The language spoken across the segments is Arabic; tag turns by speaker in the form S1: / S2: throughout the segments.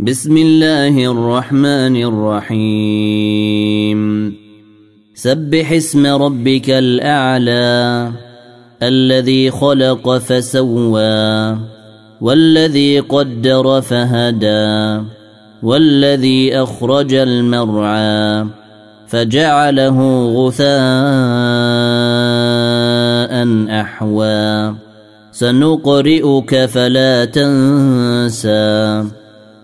S1: بسم الله الرحمن الرحيم. سبح اسم ربك الأعلى الذي خلق فسوى والذي قدر فهدى والذي أخرج المرعى فجعله غثاء أحوى. سنقرئك فلا تنسى.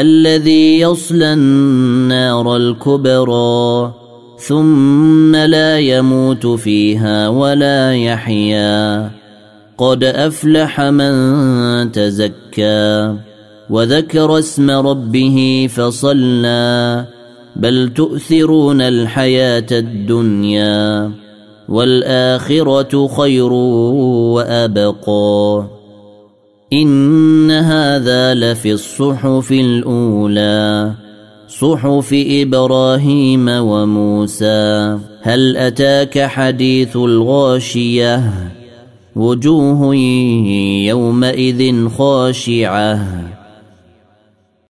S1: الذي يصلى النار الكبرى ثم لا يموت فيها ولا يحيا. قد أفلح من تزكى وذكر اسم ربه فصلى. بل تؤثرون الحياة الدنيا والآخرة خير وأبقى. إن هذا لفي الصحف الأولى صحف إبراهيم وموسى. هل أتاك حديث الغاشية؟ وجوه يومئذ خاشعة.